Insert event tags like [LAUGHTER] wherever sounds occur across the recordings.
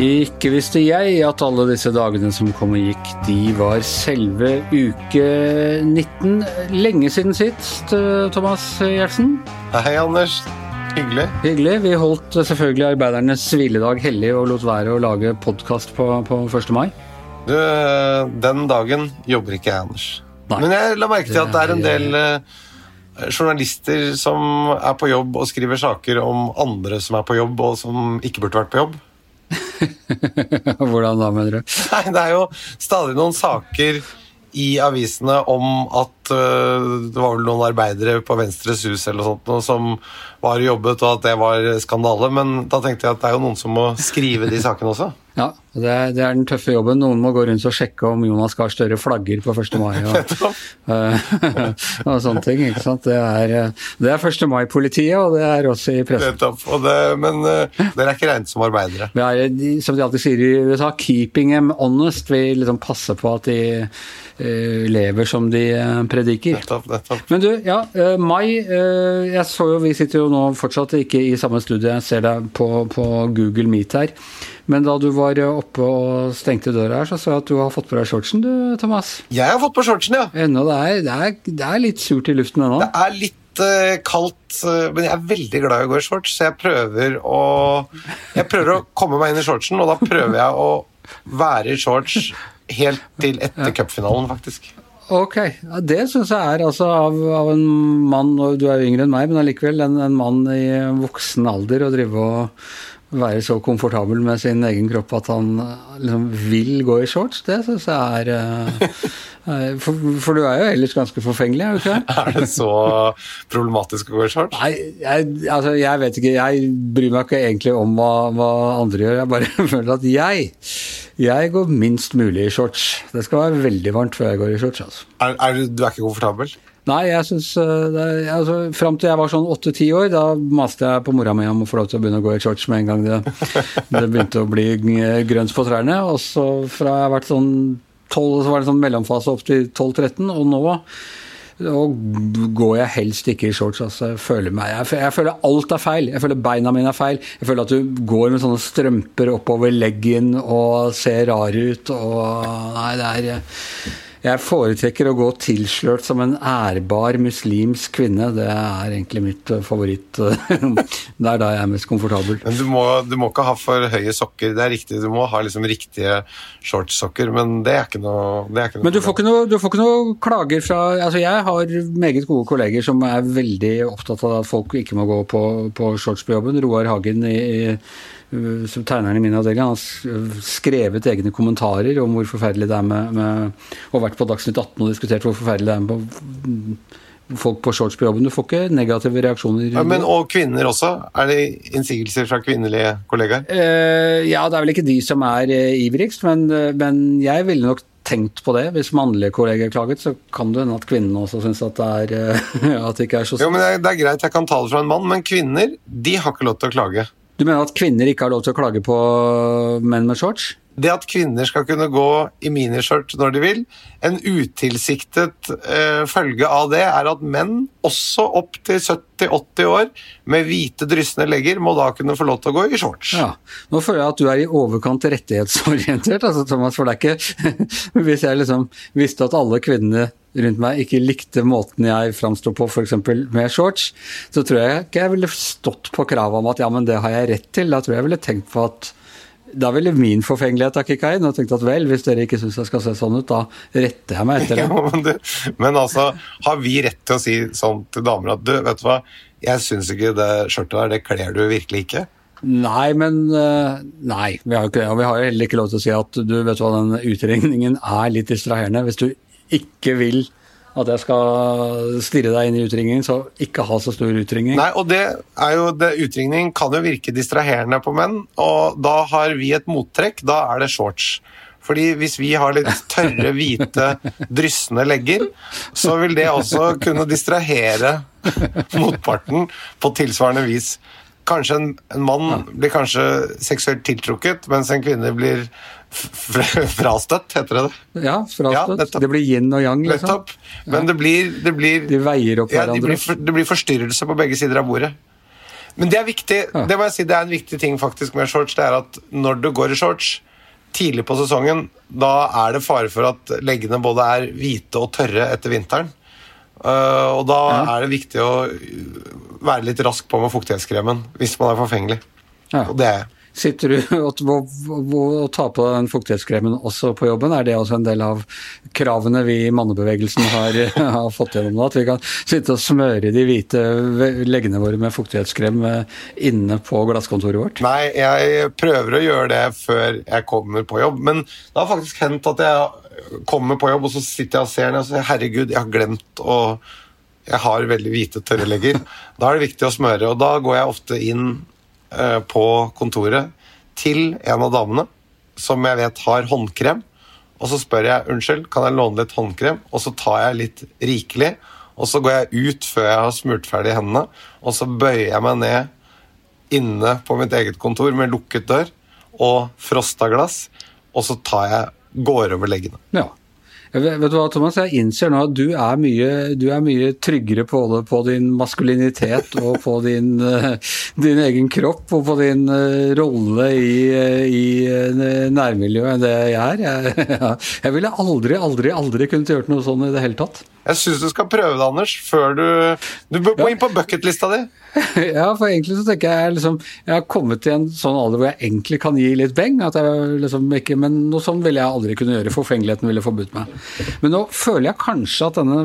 Ikke visste jeg at alle disse dagene som kom og gikk, de var selve uke 19. Lenge siden sist, Thomas Gjertsen. Hei, Anders. Hyggelig. Hyggelig. Vi holdt selvfølgelig arbeidernes hviledag hellig og lot være å lage podkast på, på 1. mai. Du, den dagen jobber ikke jeg, Anders. Nei. Men jeg la merke til at det er en del eh, journalister som er på jobb og skriver saker om andre som er på jobb, og som ikke burde vært på jobb. [LAUGHS] Hvordan da, mener du? [LAUGHS] Nei, det er jo stadig noen saker i avisene om at uh, det var vel noen arbeidere på Venstres hus eller sånt noe, som var jobbet, og at det var skandale. Men da tenkte jeg at det er jo noen som må skrive de sakene også. Ja, det er, det er den tøffe jobben. Noen må gå rundt og sjekke om Jonas Gahr Støre flagger på 1. mai. Og, [LAUGHS] [LAUGHS] og sånne ting. ikke sant? Det er, eh, det er 1. mai-politiet, og det er også i pressen. Nettopp. Men uh, dere er ikke regnet som arbeidere. Vi er, som de alltid sier i USA, 'keeping them honest'. Vi liksom passer på at de eh, lever som de prediker. Nettopp, nettopp. Men du, ja, mai. Jeg så jo, Vi sitter jo nå fortsatt ikke i samme studie, jeg ser deg på, på Google Meet her. Men da du var oppe og stengte døra her, så så jeg at du har fått på deg shortsen du, Thomas. Jeg har fått på shortsen, ja. Ennå, det er, det er, det er litt surt i luften ennå. Det er litt uh, kaldt, uh, men jeg er veldig glad i å gå i shorts, så jeg prøver å Jeg prøver å komme meg inn i shortsen, og da prøver jeg å være i shorts helt til etter cupfinalen, faktisk. Ok, ja, Det syns jeg er altså av, av en mann, og du er jo yngre enn meg, men allikevel en, en mann i voksen alder å drive og være så komfortabel med sin egen kropp at han eh, liksom vil gå i shorts, det syns jeg er eh, eh, for, for du er jo ellers ganske forfengelig, er du ikke det? [LAUGHS] Er det så problematisk å gå i shorts? Nei, jeg, altså, jeg vet ikke. Jeg bryr meg ikke egentlig om hva, hva andre gjør. Jeg bare [LAUGHS] føler at jeg jeg går minst mulig i shorts. Det skal være veldig varmt før jeg går i shorts. altså. Er, er, du- du er ikke komfortabel? Nei, jeg syns altså, Fram til jeg var sånn åtte-ti år, da maste jeg på mora mi om å få lov til å begynne å gå i shorts med en gang det, det begynte å bli grønt på trærne. Og så fra jeg har vært sånn 12, så var det sånn mellomfase opp til 12-13, og nå og går jeg helst ikke i shorts. altså Jeg føler, meg, jeg, jeg føler alt er feil. Jeg føler beina mine er feil. Jeg føler at du går med sånne strømper oppover leggen og ser rar ut. og Nei, det er Jeg foretrekker å gå tilslørt som en ærbar muslimsk kvinne. Det er egentlig mitt eh, favoritt. [LAUGHS] Det er da jeg er mest komfortabel. Men du må, du må ikke ha for høye sokker. Det er riktig, Du må ha liksom riktige shortsokker, men det er ikke noe, det er ikke noe Men du får ikke noe, du får ikke noe klager fra altså Jeg har meget gode kolleger som er veldig opptatt av at folk ikke må gå på, på shorts på jobben. Roar Hagen i, i, som tegneren i min avdeling har skrevet egne kommentarer om hvor forferdelig det er med, med Og vært på Dagsnytt 18 og diskutert hvor forferdelig det er med folk på shorts på jobben. Du får ikke negative reaksjoner. ja, men, Og kvinner også? Er det innsigelser fra kvinnelige kollegaer? Uh, ja, det er vel ikke de som er uh, ivrigst, men, uh, men jeg ville nok tenkt på det. Hvis mannlige kolleger klaget, så kan det hende at kvinnene også syns at, det er, eh, [LAUGHS] at det ikke er så Jo, men det er, det er greit, jeg kan tale fra en mann, men kvinner de har ikke lov til å klage. Du mener at kvinner ikke har lov til å klage på menn med shorts? Det at kvinner skal kunne gå i miniskjørt når de vil, en utilsiktet eh, følge av det er at menn, også opp til 70-80 år, med hvite dryssende legger, må da kunne få lov til å gå i shorts. Ja. Nå føler jeg at du er i overkant rettighetsorientert, [LAUGHS] altså, Thomas. For det er ikke [LAUGHS] Hvis jeg liksom visste at alle kvinnene rundt meg ikke likte måten jeg framsto på, f.eks. med shorts, så tror jeg ikke jeg ville stått på kravet om at ja, men det har jeg rett til. Da tror jeg jeg ville tenkt på at da ville min forfengelighet ha kicka inn og tenkt at vel, hvis dere ikke syns jeg skal se sånn ut, da retter jeg meg etter det. [LAUGHS] Ja, men, det, men altså, har vi rett til å si sånn til damer at du, vet du hva, jeg syns ikke det skjørtet der, det kler du virkelig ikke? Nei, men eh, Nei, vi har jo ikke det. Og vi har jo heller ikke lov til å si at du vet du hva, den utregningen er litt distraherende. Hvis du ikke vil at jeg skal stirre deg inn i utringningen, så ikke ha så stor utringning. Nei, og det er jo, det, utringning kan jo virke distraherende på menn, og da har vi et mottrekk, da er det shorts. Fordi hvis vi har litt tørre, hvite, dryssende legger, så vil det også kunne distrahere motparten på tilsvarende vis. kanskje en, en mann blir kanskje seksuelt tiltrukket, mens en kvinne blir frastøtt, heter det det? Ja, Ja, frastøtt. Ja, det blir yin og yang, liksom. Nettopp. Men det blir, det blir De veier opp ja, det, blir for, det blir forstyrrelse på begge sider av bordet. Men det er viktig, Ja. det må jeg si, det er en viktig ting faktisk med shorts. Det er at når du går i shorts tidlig på sesongen, da er det fare for at leggene både er hvite og tørre etter vinteren. Uh, og da Ja. er det viktig å være litt rask på med fuktighetskremen hvis man er forfengelig. Ja. Og det er jeg. Sitter du og, tar på den fuktighetskremen også på jobben? Er det også en del av kravene vi i mannebevegelsen har, [LAUGHS] har fått gjennom nå? At vi kan sitte og smøre de hvite leggene våre med fuktighetskrem eh, inne på glasskontoret vårt? Nei, jeg prøver å gjøre det før jeg kommer på jobb. Men det har faktisk hendt at jeg kommer på jobb, og så sitter jeg og ser ned og sier herregud, jeg har glemt å Jeg har veldig hvite, tørrelegger. Da er det viktig å smøre, og da går jeg ofte inn på kontoret til en av damene som jeg vet har håndkrem. Og så spør jeg unnskyld, kan jeg låne litt håndkrem, og så tar jeg litt rikelig. Og så går jeg ut før jeg har smurt ferdig hendene, og så bøyer jeg meg ned inne på mitt eget kontor med lukket dør og frosta glass, og så tar jeg går over leggene. Ja. Vet du hva, Thomas? Jeg innser nå at du er mye, du er mye tryggere på, på din maskulinitet og på din, eh, din egen kropp og på din eh, rolle i, eh, i nærmiljøet enn det jeg er. Jeg, [LAUGHS] jeg ville aldri, aldri, aldri kunnet gjort noe sånn i det hele tatt. Jeg syns du skal prøve det, Anders, før du Du bør gå inn på bucketlista di. [LAUGHS] Ja, for egentlig så tenker jeg liksom Jeg har kommet til en sånn alder hvor jeg egentlig kan gi litt beng. At jeg liksom ikke, men noe sånn ville jeg aldri kunne gjøre. Forfengeligheten ville forbudt meg. Men nå føler jeg kanskje at denne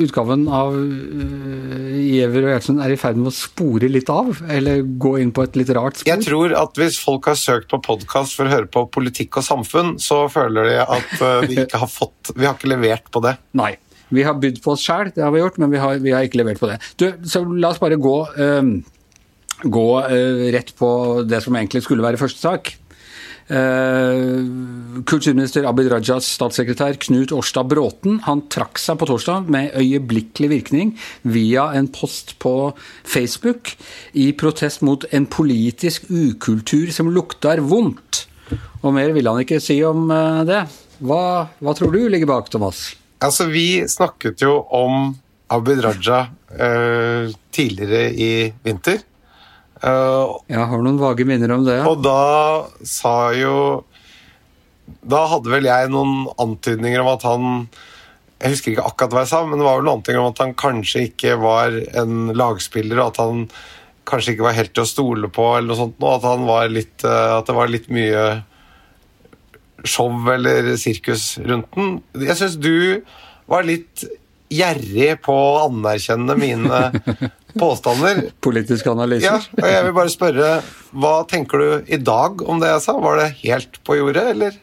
utgaven av uh, Giæver og Gjertsen er i ferd med å spore litt av, eller gå inn på et litt rart spor. Jeg tror at hvis folk har søkt på podkast for å høre på politikk og samfunn, så føler de at eh, vi ikke har fått Vi har ikke levert på det. Nei. Vi har bydd på oss sjæl, det har vi gjort, men vi har, vi har ikke levert på det. Du, så la oss bare gå, uh, gå uh, rett på det som egentlig skulle være første sak. Uh, kulturminister Abid Rajas statssekretær Knut Årstad Bråten han trakk seg på torsdag med øyeblikkelig virkning via en post på Facebook i protest mot en politisk ukultur som lukter vondt. Og mer ville han ikke si om eh, det. Hva, hva tror du ligger bak, Thomas? Altså, vi snakket jo om Abid Raja uh, tidligere i vinter. Uh, Jeg har noen vage minner om det. ja. Og da sa jo Da hadde vel jeg noen antydninger om at han Jeg husker ikke akkurat hva jeg sa, men det var vel noen antydninger om at han kanskje ikke var en lagspiller, og at han kanskje ikke var helt til å stole på, eller noe sånt, og at, han var litt, eh, at det var litt mye show eller sirkus rundt den. Jeg syns du var litt gjerrig på å anerkjenne mine [LAUGHS] påstander. Politiske analyser. Ja, og jeg vil bare spørre, hva tenker du i dag om det jeg sa? Var det helt på jordet, eller?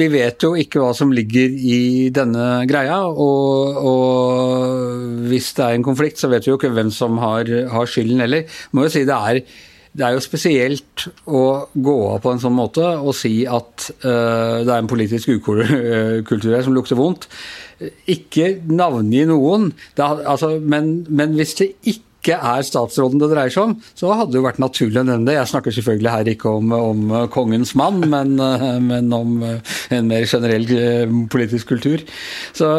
Vi vet jo ikke hva som ligger i denne greia, og, og hvis det er en konflikt, så vet vi jo ikke hvem som har, har skylden heller. Må jo si det er, det er jo spesielt å gå av på en sånn måte og si at uh, det er en politisk ukultur her som lukter vondt. Ikke navngi noen, det, altså, men, men hvis det ikke er statsråden det dreier seg om, så hadde det jo vært naturlig å nevne det. Jeg snakker selvfølgelig her ikke om, om eh, kongens mann, men, uh, men om en mer generell uh, politisk kultur. Så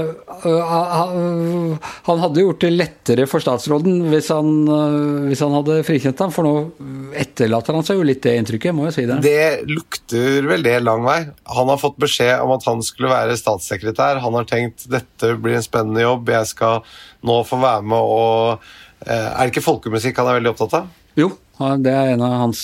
han- han hadde gjort det lettere for statsråden hvis han, øh, hvis han hadde frikjent ham, for nå etterlater han seg jo litt det inntrykket, må jeg si det. Det lukter vel det lang vei. Han har fått beskjed om at han skulle være statssekretær. Han har tenkt dette blir en spennende jobb, jeg skal nå få være med og eh, Er det ikke folkemusikk han er veldig opptatt av? Jo, det er en av hans,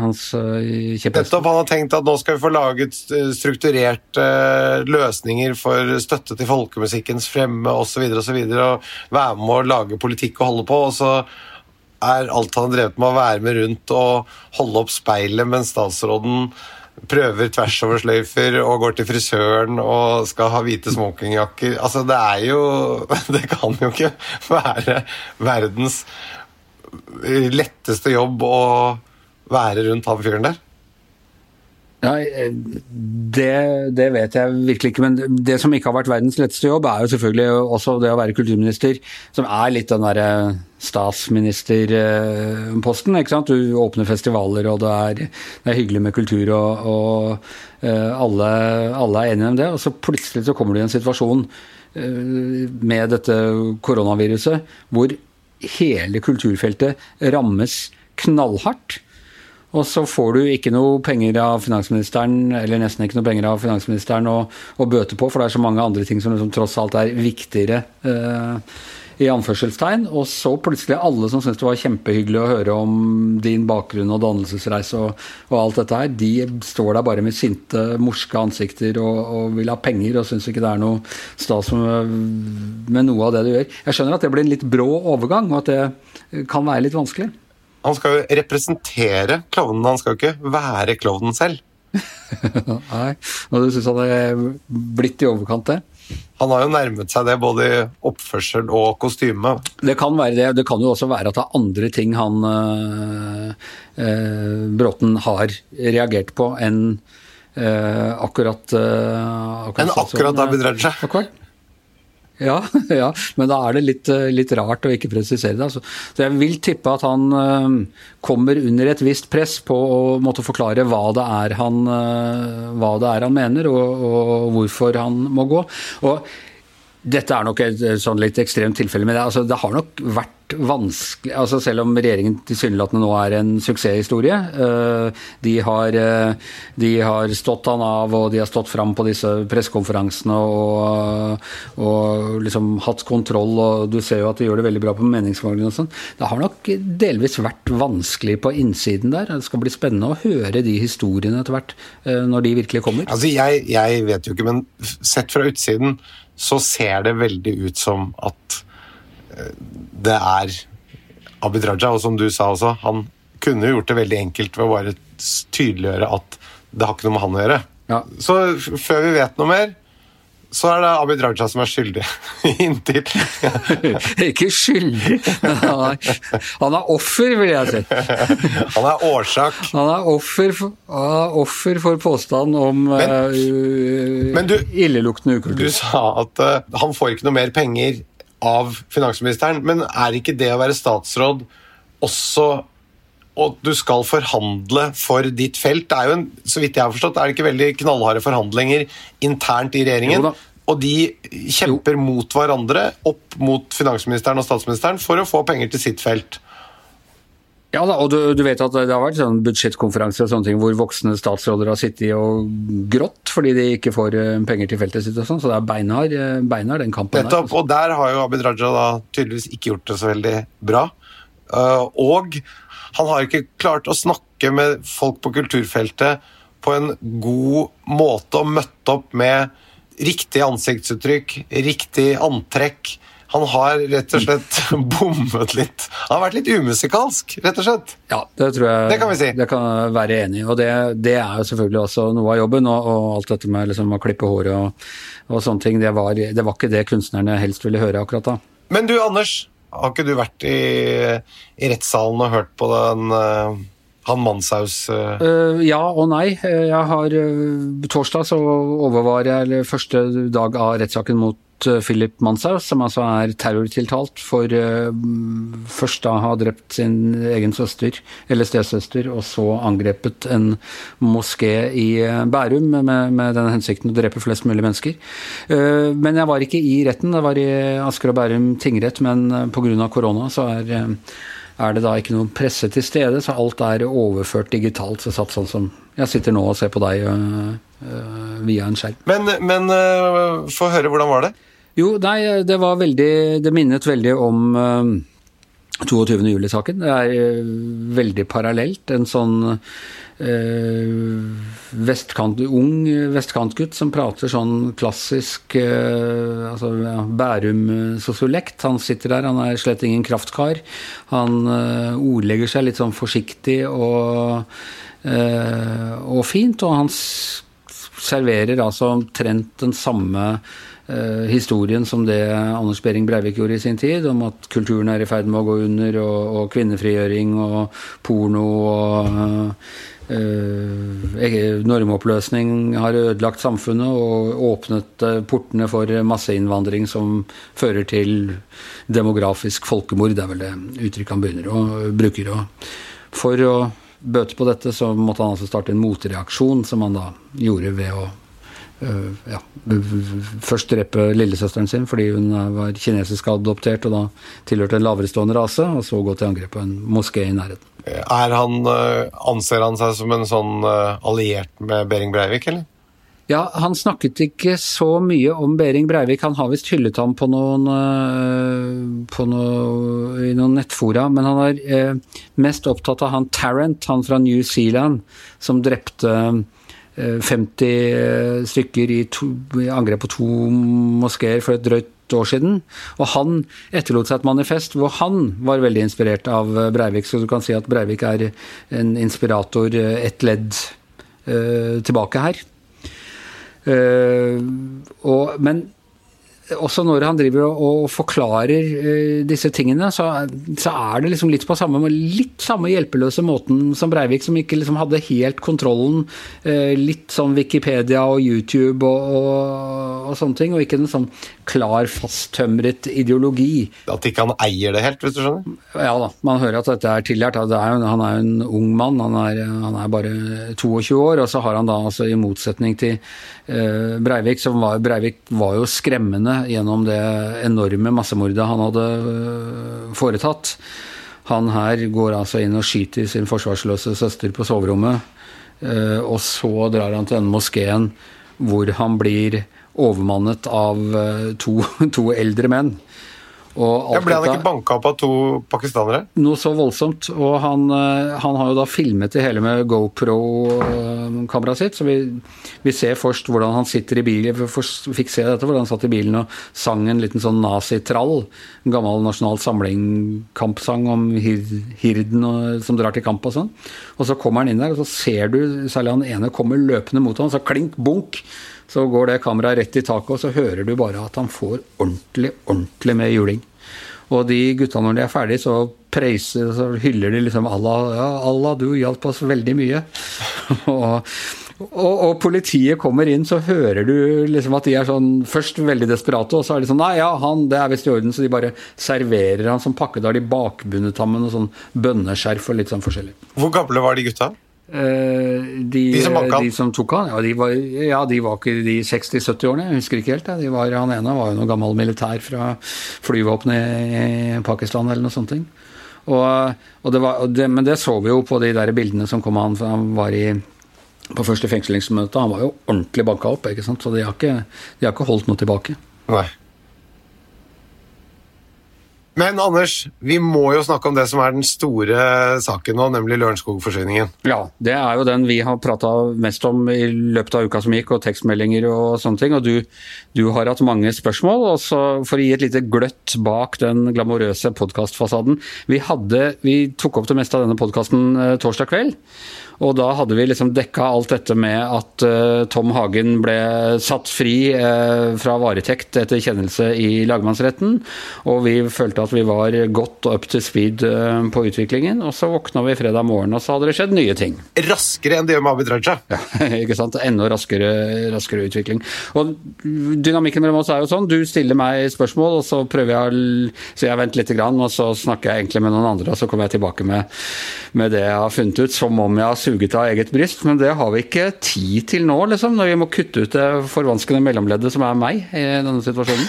hans øh, kjepphester. Nettopp, Han har tenkt at nå skal vi få laget eh, strukturerte eh, løsninger for støtte til folkemusikkens fremme osv. Og, så videre, og være med å lage politikk og holde på. og så er alt han har drevet med å være med rundt og holde opp speilet mens statsråden prøver tvers over sløyfer og går til frisøren og skal ha hvite smokingjakker. Altså, det er jo [LAUGHS] Det kan jo ikke være verdens letteste jobb å være rundt han fyren der. Nei, det, det, vet jeg virkelig ikke. Men det som ikke har vært verdens letteste jobb, er jo selvfølgelig også det å være kulturminister, som er litt den derre statsministerposten. ikke sant? Du åpner festivaler, og det er, det er hyggelig med kultur, og, og uh, alle, alle, er enige om det. Og så plutselig så kommer du i en situasjon uh, med dette koronaviruset hvor hele kulturfeltet rammes knallhardt. Og så får du ikke noe penger av finansministeren, eller nesten ikke noe penger av finansministeren å, bøte på, for det er så mange andre ting som liksom tross alt er viktigere. Eh, i anførselstegn, Og så plutselig alle som syntes det var kjempehyggelig å høre om din bakgrunn og dannelsesreise og, og, alt dette her, de står der bare med sinte, morske ansikter og, og vil ha penger og syns ikke det er noe stas med, med noe av det du gjør. Jeg skjønner at det blir en litt brå overgang, og at det kan være litt vanskelig. Han skal jo representere klovnen, han skal jo ikke være klovnen selv. [LAUGHS] Nei, og du syns han er blitt i overkant, det? Han har jo nærmet seg det både i oppførsel og kostyme. Det kan være det. Det kan jo også være at det er andre ting han eh, øh, Bråten har reagert på enn eh, akkurat, akkurat Enn akkurat Abid Raja? Ja, [LAUGHS] ja, men da er det litt, eh, litt rart å ikke presisere det. Altså. Så jeg vil tippe at han uh, kommer under et visst press på å måtte forklare hva det er han, hva det er han mener, og, og, hvorfor han må gå. Og dette er nok et sånn litt ekstremt tilfelle, men det, altså, det har nok vært vanskelig altså Selv om regjeringen tilsynelatende nå er en suksesshistorie. Øh, de har, øh, de har, stått han av, og de har stått fram på disse pressekonferansene og, og, liksom hatt kontroll, og du ser jo at de gjør det veldig bra på meningsmålingene og sånn. Det har nok delvis vært vanskelig på innsiden der. Det skal bli spennende å høre de historiene etter hvert, øh, når de virkelig kommer. Altså, jeg, jeg vet jo ikke, men sett fra utsiden så ser det veldig ut som at det er Abid Raja, og som du sa også, han kunne gjort det veldig enkelt ved å bare tydeliggjøre at det har ikke noe med han å gjøre. Ja. Så før vi vet noe mer, så er det Abid Raja som er skyldig. [LAUGHS] Inntil [LAUGHS] Ikke skyldig, han er offer, vil jeg si. han er årsak. Han er offer for, er offer for påstand om men, uh, men du, illeluktende ukultur. Du sa at uh, han får ikke noe mer penger av finansministeren. Men er ikke det å være statsråd også og du skal forhandle for ditt felt. Det er jo en, så vidt jeg har forstått, er det ikke veldig knallharde forhandlinger internt i regjeringen. Og de kjemper jo. mot hverandre opp mot finansministeren og statsministeren for å få penger til sitt felt. Ja da, og du, du, vet at det har vært sånn budsjettkonferanser og sånne ting hvor voksne statsråder har sittet og grått fordi de ikke får eh, penger til feltet sitt og sånn, så det er beinhard, eh, beinhard den kampen Nettopp, der. Altså. Og der har jo Abid Raja da tydeligvis ikke gjort det så veldig bra. Uh, og han har ikke klart å snakke med folk på kulturfeltet på en god måte og møtt opp med riktig ansiktsuttrykk, riktig antrekk han har rett og slett [LAUGHS] bommet litt. Han har vært litt umusikalsk, rett og slett. Ja, det tror jeg det kan vi si. Det kan jeg være enig i. Og det, det, er jo selvfølgelig også noe av jobben. Og, og alt dette med liksom, å klippe håret og, og sånne ting, det var, det var, ikke det kunstnerne helst ville høre akkurat da. Men du, Anders. Har ikke du vært i, i rettssalen og hørt på den uh, han Manshaus uh, Ja og nei. Jeg har Torsdag så overvar jeg første dag av rettssaken mot Eh, Philip Manshaus, som altså er terrortiltalt for uh, først da å ha drept sin egen søster, eller stesøster, og så angrepet en moské i eh, Bærum med, med den hensikten å drepe flest mulig mennesker. Men jeg var ikke i retten, det var i Asker og Bærum tingrett, men pga. korona så er er det da ikke noen presse til stede, så alt er overført digitalt. Så satt sånn som jeg sitter nå og ser på deg øh, øh, via en skjerm. Men, men øh, få høre, hvordan var det? Jo, nei, det var veldig Det minnet veldig om uh, 22. juli-saken. Det er uh, veldig parallelt. En sånn uh, vestkant, ung vestkantgutt som prater sånn klassisk uh, altså, ja, Bærum-sosiolekt. Han sitter der, han er slett ingen kraftkar. Han ordlegger seg litt sånn forsiktig og, og fint, og han serverer altså omtrent den samme eh, historien som det Anders Behring Breivik gjorde i sin tid, om at kulturen er i ferd med å gå under, og, og kvinnefrigjøring og porno og uh, normoppløsning har ødelagt samfunnet og åpnet portene for masseinnvandring som fører til demografisk folkemord. Det er vel det uttrykket han begynner å bruke. For å bøte på dette så måtte han altså starte en motreaksjon, som han da gjorde ved å ja, først drepe lillesøsteren sin fordi hun var kinesisk adoptert og da tilhørte en laverestående rase, og så gå til angrep på en moské i nærheten. Han, uh, anser han seg som en sånn uh, alliert med Behring Breivik, eller? Ja, han snakket ikke så mye om Behring Breivik. Han har visst hyllet ham på noen, på noe, i noen nettfora, men han er eh, mest opptatt av han Tarrant, han fra New Zealand, som drepte 50 stykker i, to, angrep på to moskeer for et drøyt år siden. Og han etterlot seg et manifest hvor han var veldig inspirert av Breivik. Så du kan si at Breivik er en inspirator ett ledd tilbake her. Og, men også når han driver og, forklarer uh, disse tingene, så, så, er det liksom litt på samme, litt samme hjelpeløse måten som Breivik, som ikke liksom hadde helt kontrollen. Uh, litt sånn Wikipedia og YouTube og, og, og sånne ting, og ikke en sånn klar, fasttømret ideologi. At ikke han eier det helt, hvis du skjønner? Ja da, man hører at dette er tillært. Er han er jo en ung mann, han er, han er, bare 22 år, og så har han da altså i motsetning til uh, Breivik, som var, Breivik var jo skremmende gjennom det enorme massemordet han hadde uh, foretatt. Han her går altså inn og skyter sin forsvarsløse søster på soverommet, uh, og så drar han til denne moskeen hvor han blir overmannet av to, [LAUGHS] to eldre menn. Ja, ble han ikke banka opp av to pakistanere? Noe så voldsomt. Og han, han har jo da filmet det hele med GoPro-kameraet sitt, så vi, vi, ser først hvordan han sitter i bilen. Vi fikk se dette, hvordan han satt i bilen og sang en liten sånn nazitrall. En gammel nasjonal samling-kampsang om hirden og, som drar til kamp og sånn. Og så kommer han inn der, og så ser du særlig han ene kommer løpende mot ham, så klink, bunk så går det kameraet rett i taket, og så hører du bare at han får ordentlig, ordentlig med juling. Og de gutta, når de er ferdige, så preiser så hyller de liksom Allah. Ja, Allah, du hjalp oss veldig mye. [LAUGHS] og, og, og, politiet kommer inn, så hører du liksom at de er sånn først veldig desperate, og så er de sånn Nei, ja, han, det er visst i orden. Så de bare serverer han som pakke. Da har de bakbundet ham med noe sånn bønneskjerf og litt sånn forskjellig. Hvor gamle var de gutta? Eh, de, de, som de, som tok han, ja, de var, ja, de var ikke de 60-70-årene, jeg husker ikke helt. De var, han ene var jo noe gammel militær fra flyvåpenet i Pakistan eller noe sånt. Og, og det var, det, men det så vi jo på de der bildene som kom han, han var i på første fengslingsmøte. Han var jo ordentlig banka opp, ikke sant? så de har ikke, de har ikke holdt noe tilbake. Nei. Men Anders, vi må jo snakke om det som er den store saken nå, nemlig Lørenskog-forsyningen. Ja, det er jo den vi har prata mest om i løpet av uka som gikk, og tekstmeldinger og sånne ting. Og du, du har hatt mange spørsmål. og så For å gi et lite gløtt bak den glamorøse podkastfasaden. Vi, vi tok opp det meste av denne podkasten eh, torsdag kveld. Og da hadde vi liksom dekka alt dette med at uh, Tom Hagen ble satt fri uh, fra varetekt etter kjennelse i lagmannsretten. Og vi følte at vi var godt up to speed uh, på utviklingen. Og så våkna vi fredag morgen, og så hadde det skjedd nye ting. Raskere enn det med Abid Raja. Ja, [LAUGHS] ikke sant. Enda raskere, raskere utvikling. Og dynamikken mellom oss er jo sånn. Du stiller meg spørsmål, og så prøver jeg å Så jeg venter litt, og så snakker jeg egentlig med noen andre, og så kommer jeg tilbake med, med det jeg har funnet ut, som om jeg har suget av eget bryst, men det har vi ikke tid til nå, liksom, når vi må kutte ut det forvanskende mellomleddet som er meg i denne situasjonen.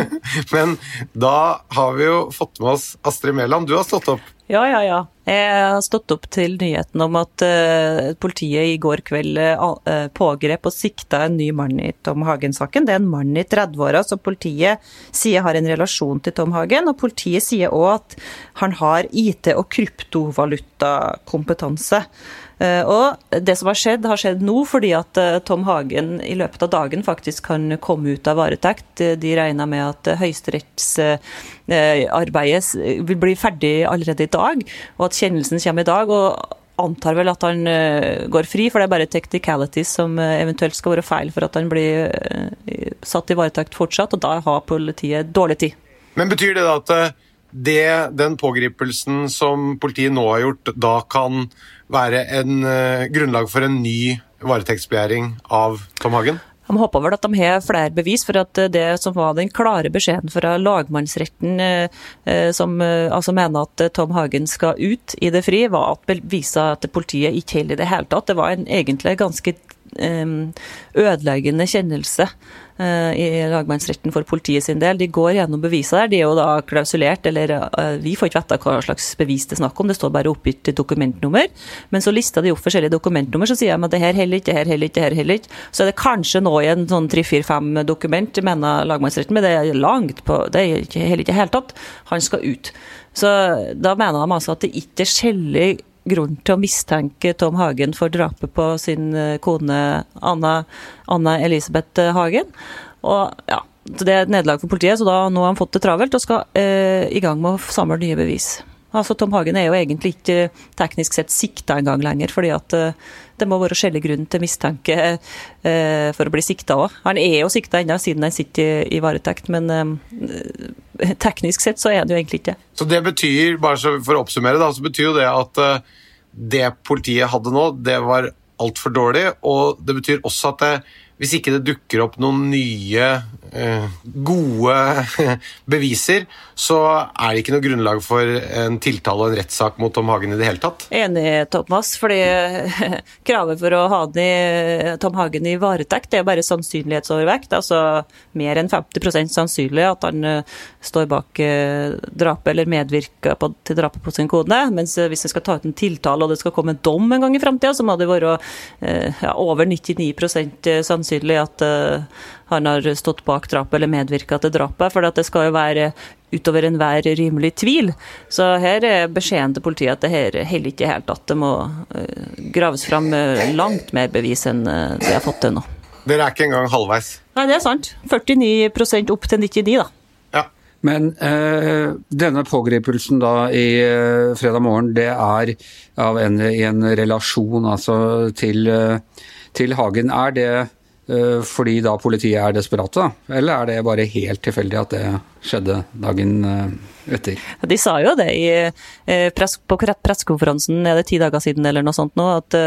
[LAUGHS] men da har vi jo fått med oss Astrid Mæland. Du har stått opp? Ja, ja, ja. Jeg har stått opp til nyheten om at uh, politiet i går kveld uh, pågrep og sikta en ny mann i Tom Hagen-saken. Det er en mann i 30-åra som politiet sier har en relasjon til Tom Hagen. Og politiet sier òg at han har IT- og kryptovalutakompetanse. Og det som har skjedd, har skjedd nå fordi at Tom Hagen i løpet av dagen faktisk kan komme ut av varetekt. De regner med at høyesterettsarbeidet vil bli ferdig allerede i og at kjennelsen kommer i dag. og antar vel at han går fri, for det er bare technicalities som eventuelt skal være feil for at han blir satt i varetekt fortsatt, og da har politiet dårlig tid. Men betyr det da at det, den pågripelsen som politiet nå har gjort, da kan være en grunnlag for en ny varetektsbegjæring av Tom Hagen? De håper vel at de har flere bevis, for at det som var den klare beskjeden fra lagmannsretten, eh, eh, som eh, altså mener at Tom Hagen skal ut i det fri, var at beviser at politiet ikke holder i det hele tatt. Det var en egentlig ganske ødeleggende kjennelse Eh, i lagmannsretten for politiet sin del. De går gjennom beviser der. De er jo da klausulert, eller eh, vi får ikke vite hva slags bevis det er snakk om, det står bare oppgitt dokumentnummer. Men så lister de opp forskjellige dokumentnummer, så sier de at det her heller ikke, det her heller ikke, det her heller ikke. Så er det kanskje nå i en sånn tre-fire-fem dokument, mener lagmannsretten, men det er langt på Det er ikke, heller ikke helt tatt. Han skal ut. Så da mener de altså at det ikke er skjellig grunn til å mistenke Tom Hagen for drapet på sin eh, kone Anna, Anna Elisabeth eh, Hagen. Og ja, Det er et nederlag for politiet, så da, nå har han fått det travelt og skal eh, i gang med å samle nye bevis. Altså, Tom Hagen er jo egentlig ikke teknisk sett sikta engang lenger, fordi at uh, det må være skjellig grunn til mistanke uh, for å bli sikta òg. Han er jo sikta ennå, siden han sitter i, varetekt, men uh, teknisk sett så er han jo egentlig ikke Så det betyr, bare for å oppsummere, da, så betyr jo det at det politiet hadde nå, det var altfor dårlig, og det betyr også at det, hvis ikke det dukker opp noen nye Eh, gode [LAUGHS] beviser, så er det ikke noe grunnlag for en tiltale og en rettssak mot Tom Hagen i det hele tatt. Enig, Thomas. fordi [LAUGHS] kravet for å ha Tom Hagen i varetekt er bare sannsynlighetsovervekt. Altså mer enn 50% sannsynlig at han eh, står bak eh, drapet eller medvirker til drapet på sin kone. Mens hvis en skal ta ut en tiltale og det skal komme en dom en gang i framtida, så må det være ja, over 99% sannsynlig at han har stått bak drapet eller medvirka til drapet. For det skal jo være utover enhver rimelig tvil. Så her er beskjeden til politiet at det her holder ikke helt. At det må eh, graves fram eh, langt mer bevis enn eh, det har fått til nå. Dere er ikke engang halvveis? Nei, det er sant. 49% opp til 99, da. Ja. Men eh, denne pågripelsen da i eh, fredag morgen, det er av en, i en relasjon altså til, eh, til Hagen. Er det Eh, fordi da politiet er desperate. Eller er det bare helt tilfeldig at det skjedde dagen eh, etter? De sa jo det i, eh, på pressekonferansen er det ti dager siden eller noe sånt nå, at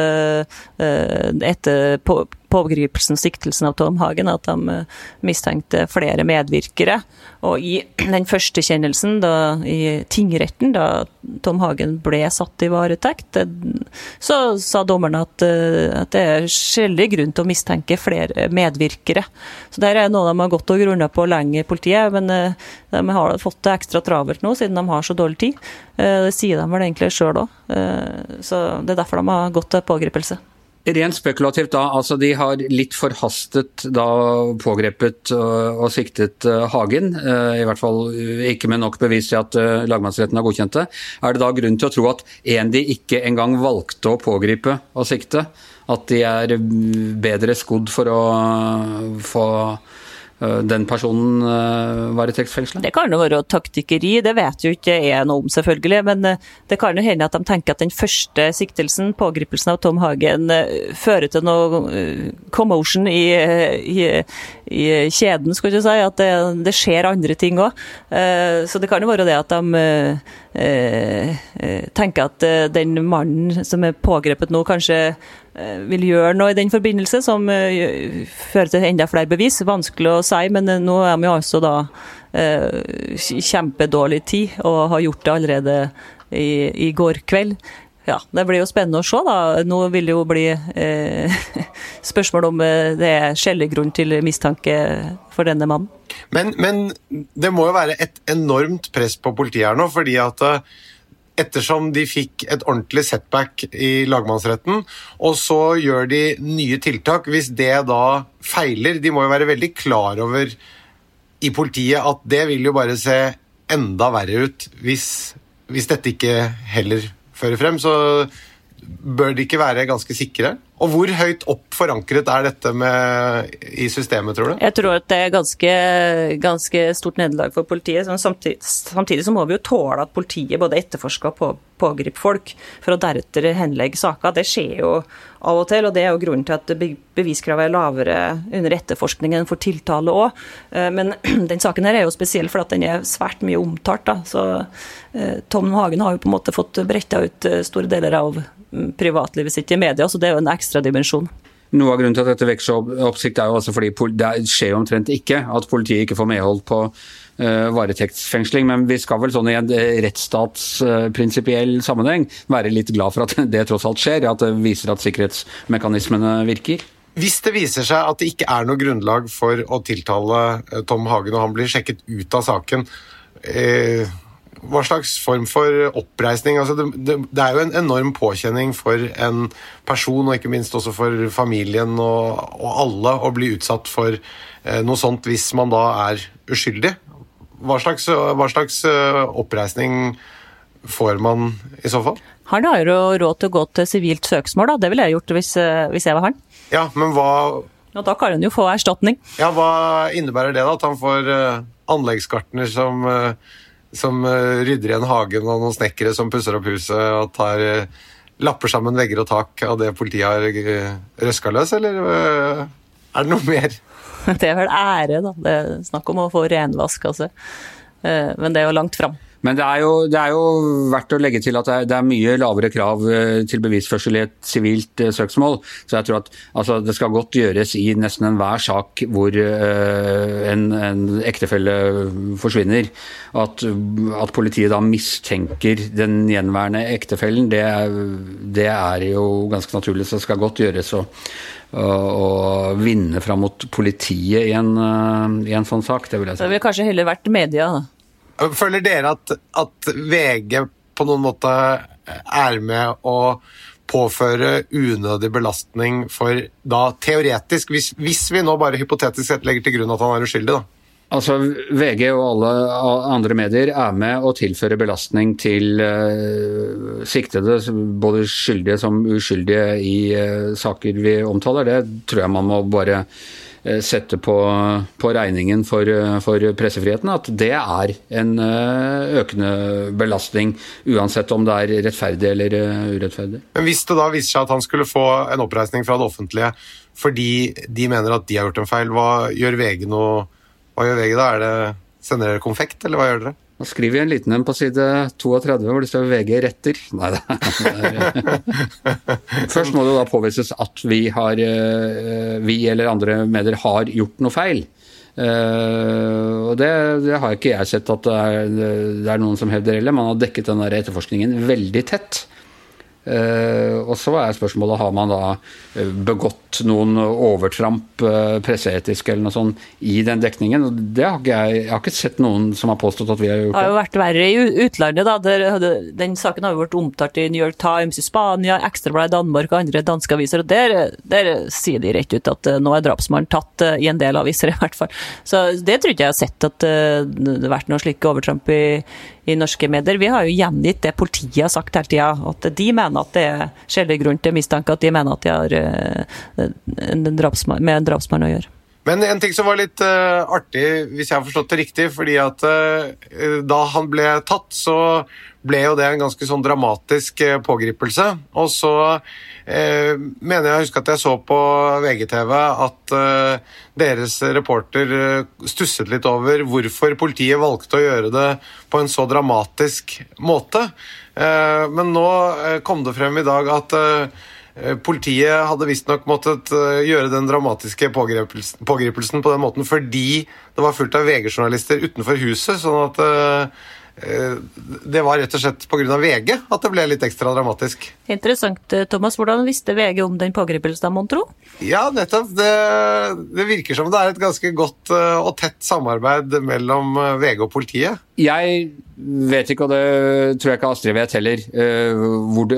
etter på, pågripelsen, og siktelsen av Tom Hagen, at de mistenkte flere medvirkere. Og i [CLEARS THROAT] den første kjennelsen da, i tingretten, da Tom Hagen ble satt i varetekt, så sa dommerne at, at det er skjellig grunn til å mistenke flere medvirkere. Så det er noe de har gått og grunna på lenge, i politiet. Men de har fått det ekstra travelt nå, siden de har så dårlig tid. Det sier de vel egentlig sjøl òg. Så det er derfor de har gått til pågripelse. Rent spekulativt da, altså de har litt forhastet da pågrepet og, siktet uh, Hagen. Uh, I hvert fall ikke med nok bevis til at lagmannsretten har godkjent det. Er det da grunn til å tro at en de ikke engang valgte å pågripe og sikte, at de er bedre skodd for å få Eh, den personen eh, varetektsfengsla? Det kan jo være taktikkeri, det vet jo ikke jeg noe om, selvfølgelig. Men eh, det kan jo hende at de tenker at den første siktelsen, pågripelsen av Tom Hagen, fører til noe commotion i, i, i kjeden, skulle jeg si. At det, det skjer andre ting òg. Så det kan jo være det at de tenker at den mannen som er pågrepet nå, kanskje Eh, vil gjøre noe i den forbindelse som uh, fører til enda flere bevis. Vanskelig å si, men uh, nå er vi altså da kjempedårlig tid og har gjort det allerede i, i, går kveld. Ja, Det blir jo spennende å se. da. Nå vil det jo bli [LAUGHS] spørsmål om det er skjellig grunn til mistanke for denne mannen. Men, men, det må jo være et enormt press på politiet her nå, fordi at ettersom de fikk et ordentlig setback i lagmannsretten, og så gjør de nye tiltak. Hvis det da feiler De må jo være veldig klar over i politiet at det vil jo bare se enda verre ut hvis, hvis dette ikke heller fører frem. Så bør de ikke være ganske sikre Og hvor høyt opp forankret er dette med, i systemet, tror du? Jeg tror at det er ganske, ganske stort nederlag for politiet. Samtidig, samtidig, så må vi jo tåle at politiet både etterforsker og på, pågriper folk, for å deretter henlegge saker. Det skjer jo av og til, og det er jo grunnen til at beviskravet er lavere under etterforskningen for tiltale òg. Eh, men [CLEARS THROAT] den saken her er jo spesiell fordi den er svært mye omtalt. Da. Så eh, Tom Hagen har jo på en måte fått bretta ut eh, store deler av privatlivet sitt i media, så det er jo en ekstra dimensjon. Noe av grunnen til at dette vekker så oppsikt, er jo altså fordi det skjer jo omtrent ikke at politiet ikke får medhold på uh, varetektsfengsling. Men vi skal vel sånn i en rettsstatsprinsipiell sammenheng være litt glad for at [LAUGHS] det tross alt skjer. At det viser at sikkerhetsmekanismene virker. Hvis det viser seg at det ikke er noe grunnlag for å tiltale eh, Tom Hagen, og han blir sjekket ut av saken, eh, hva slags form for oppreisning? Altså det, det, det, er jo en enorm påkjenning for en person, og ikke minst også for familien og, og alle, å bli utsatt for eh, noe sånt hvis man da er uskyldig. Hva slags, hva slags eh, oppreisning får man i så fall? Han har jo råd til å gå til sivilt søksmål, da. Det ville jeg gjort hvis, eh, hvis jeg var han. Ja, men hva... Og da kan han jo få erstatning. Ja, Hva innebærer det, da? At han får uh, anleggsgartner som uh, som uh, rydder igjen hagen, og noen snekkere som pusser opp huset og tar uh, lapper sammen vegger og tak av det politiet har uh, røska løs, eller er det noe mer? [LAUGHS] Det er vel ære, da. Det er snakk om å få renvask, altså. Men det er jo langt fram. Men det er, jo, det er, jo, verdt å legge til at det er, det er, mye lavere krav eh, til bevisførsel i et sivilt eh, søksmål. Så jeg tror at altså, det skal godt gjøres i nesten enhver sak hvor uh, en, en, ektefelle forsvinner. At, at, politiet da mistenker den gjenværende ektefellen, det, det, er jo ganske naturlig. Så det skal godt gjøres å, å vinne fram mot politiet i en, i en sånn sak. Det vil jeg si. Det ville kanskje heller vært media, da. Føler dere at, at VG på noen måte er med å påføre unødig belastning for da teoretisk, hvis, hvis vi nå bare hypotetisk sett legger til grunn at han er uskyldig, da? Altså, VG og alle andre medier er med å tilføre belastning til uh, siktede, både skyldige som uskyldige, i uh, saker vi omtaler. Det tror jeg man må bare sette på, på regningen for, for, pressefriheten, at det er en eh, økende belastning, uansett om det er rettferdig eller eh, urettferdig. Men Hvis det da viser seg at han skulle få en oppreisning fra det offentlige fordi de mener at de har gjort en feil, hva gjør VG nå? Hva gjør VG da? Er det, sender dere konfekt, eller hva gjør dere? Da skriver jeg en liten en på side 32 hvor det står 'VG retter'. Nei da. [LAUGHS] Først må det da påvises at vi, har, eh, vi eller andre medier har gjort noe feil. Uh, og det, det, har ikke jeg sett at det er, det er noen som hevder heller. Man har dekket den der etterforskningen veldig tett. Uh, og så er spørsmålet har man da eh, begått noen overtramp uh, presseetisk eller noe sånt i den dekningen. Det har ikke jeg, jeg har ikke sett noen som har påstått at vi har gjort det. Det har jo vært verre i utlandet. da. Der, den saken har jo vært omtalt i New York Times i Spania, Ekstrabladet i Danmark og andre danske aviser. og Der, der sier de rett ut at nå er drapsmannen tatt i en del aviser, [LAUGHS] i hvert fall. Så det tror ikke jeg har sett at det har vært noe slik overtramp i, i norske medier. Vi har jo gjengitt det politiet har sagt hele tida, at de mener at det er skjellig grunn til mistanke, at de mener at de har uh, en drapsmann, med en drapsmann å gjøre. Men en ting som var litt uh, artig, hvis jeg har forstått det riktig, fordi at uh, da han ble tatt, så ble jo det en ganske sånn dramatisk uh, pågripelse. Og så mener jeg å huske at jeg så på VGTV at deres reporter stusset litt over hvorfor politiet valgte å gjøre det på en så dramatisk måte. men nå kom det frem i dag at politiet hadde visstnok måttet eh, gjøre den dramatiske pågripelsen, pågripelsen, på den måten fordi det var fullt av VG-journalister utenfor huset. sånn at uh, det var rett og slett pga. VG at det ble litt ekstra dramatisk. Interessant. Thomas. Hvordan visste VG om den pågripelsen, mon tro? Ja, nettopp. Det, det, virker som det er et ganske godt og tett samarbeid mellom VG og politiet. Jeg vet ikke, og det tror jeg ikke Astrid vet heller, eh,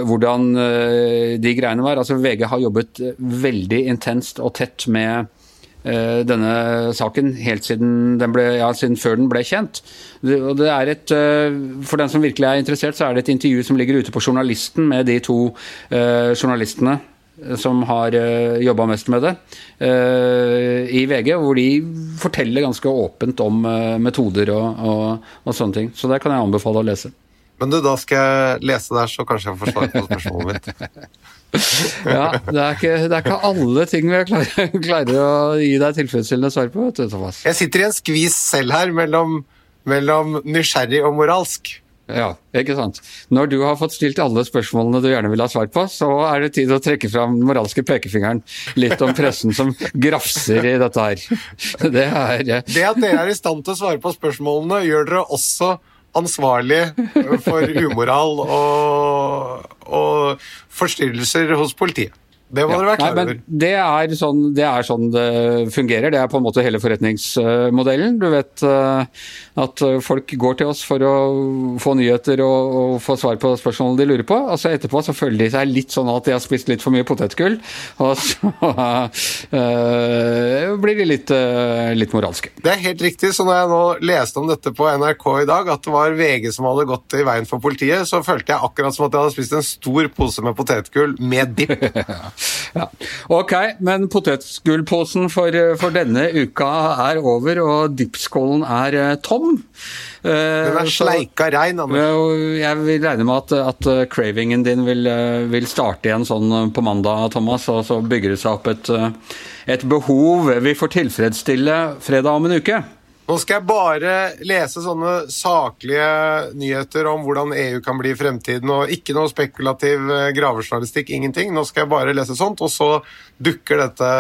hvordan eh, de greiene var. Altså, VG har jobbet veldig intenst og tett med eh, denne saken helt siden, den ble, ja, siden før den ble kjent. Og det er et, for den som virkelig er interessert, så er det et intervju som ligger ute på Journalisten med de to journalistene som har uh, jobba mest med det i VG, hvor de forteller ganske åpent om metoder og, og, og, sånne ting. Så det kan jeg anbefale å lese. Men du, da skal jeg lese der, så kanskje jeg får svar på spørsmålet mitt. [LAUGHS] ja, det er, ikke, det er, ikke, alle ting vi klarer, klarer å gi deg tilfredsstillende svar på, vet du, Thomas. Jeg sitter i en skvis selv her mellom, mellom nysgjerrig og moralsk. Ja, ikke sant. Når du har fått stilt alle spørsmålene du gjerne vil ha svar på, så er det tid å trekke fram den moralske pekefingeren litt om pressen som grafser i dette her. Det er Det at dere er i stand til å svare på spørsmålene, gjør dere også ansvarlig for umoral og, og forstyrrelser hos politiet. Det må ja. dere være klar over. Det er, sånn, det er, sånn, det fungerer. Det er på en måte hele forretningsmodellen. Du vet eh, at folk går til oss for å få nyheter og, og få svar på spørsmålene de lurer på. Og så etterpå så føler de seg litt sånn at de har spist litt for mye potetgull. Og så uh, [LAUGHS] blir de litt, uh, litt, moralske. Det er helt riktig. Så når jeg nå leste om dette på NRK i dag, at det var VG som hadde gått i veien for politiet, så følte jeg akkurat som at jeg hadde spist en stor pose med potetgull med dipp. [LAUGHS] Ja. Ok, men potetgullposen for, for, denne uka er over, og dipskålen er uh, tom. Uh, Den er sleika rein, Anders. jeg vil regne med at, at cravingen din vil, vil, starte igjen sånn på mandag, Thomas, og så bygger det seg opp et, et behov vi får tilfredsstille fredag om en uke. Nå skal jeg bare lese sånne saklige nyheter om hvordan EU kan bli i fremtiden, og ikke noe spekulativ eh, gravejournalistikk, ingenting. Nå skal jeg bare lese sånt, og så dukker dette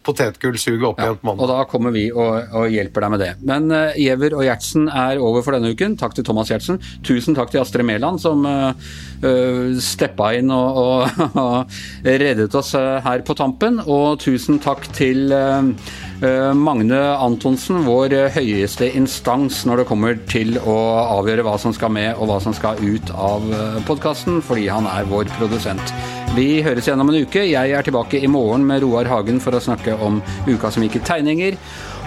potetgullsuget opp igjen på mandag. Og da kommer vi og, og, hjelper deg med det. Men uh, Giæver og Gjertsen er over for denne uken. Takk til Thomas Gjertsen. Tusen takk til Astrid Mæland, som uh, uh, steppa inn og, og, [LAUGHS] reddet oss her på tampen. Og tusen takk til uh, Eh, Magne Antonsen, vår høyeste instans når det kommer til å avgjøre hva som skal med og hva som skal ut av eh, podkasten, fordi han er vår produsent. Vi høres igjen om en uke. Jeg er tilbake i morgen med Roar Hagen for å snakke om uka som gikk i tegninger.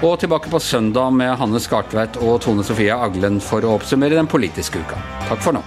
Og tilbake på søndag med Hanne Skartveit og Tone Sofie Aglen for å oppsummere den politiske uka. Takk for nå.